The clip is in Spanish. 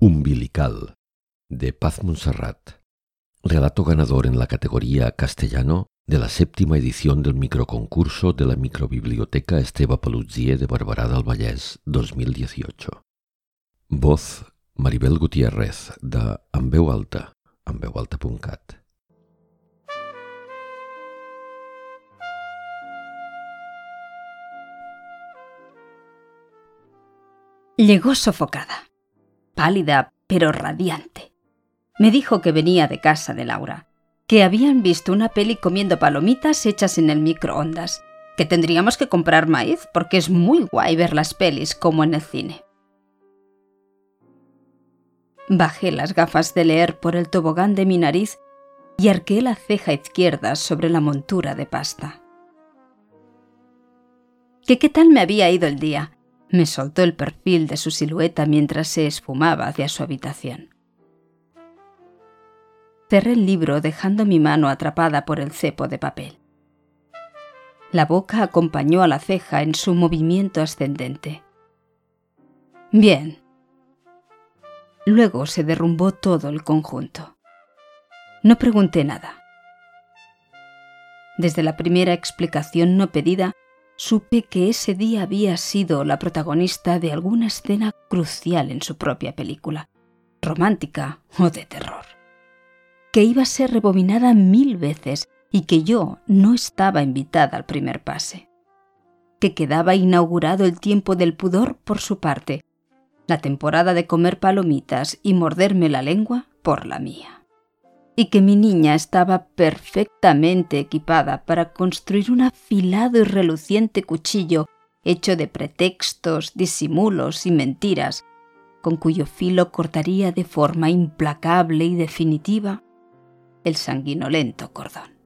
Umbilical, de Paz Montserrat. Relato ganador en la categoría castellano de la séptima edición del microconcurso de la microbiblioteca Esteba Paluzie de Barberà del Vallès 2018. Voz Maribel Gutiérrez de veu alta, enveualta.cat. Llegó sofocada, pálida pero radiante. Me dijo que venía de casa de Laura, que habían visto una peli comiendo palomitas hechas en el microondas, que tendríamos que comprar maíz porque es muy guay ver las pelis como en el cine. Bajé las gafas de leer por el tobogán de mi nariz y arqué la ceja izquierda sobre la montura de pasta. ¿Qué qué tal me había ido el día? Me soltó el perfil de su silueta mientras se esfumaba hacia su habitación. Cerré el libro dejando mi mano atrapada por el cepo de papel. La boca acompañó a la ceja en su movimiento ascendente. Bien. Luego se derrumbó todo el conjunto. No pregunté nada. Desde la primera explicación no pedida, supe que ese día había sido la protagonista de alguna escena crucial en su propia película, romántica o de terror, que iba a ser rebobinada mil veces y que yo no estaba invitada al primer pase, que quedaba inaugurado el tiempo del pudor por su parte, la temporada de comer palomitas y morderme la lengua por la mía y que mi niña estaba perfectamente equipada para construir un afilado y reluciente cuchillo hecho de pretextos, disimulos y mentiras, con cuyo filo cortaría de forma implacable y definitiva el sanguinolento cordón.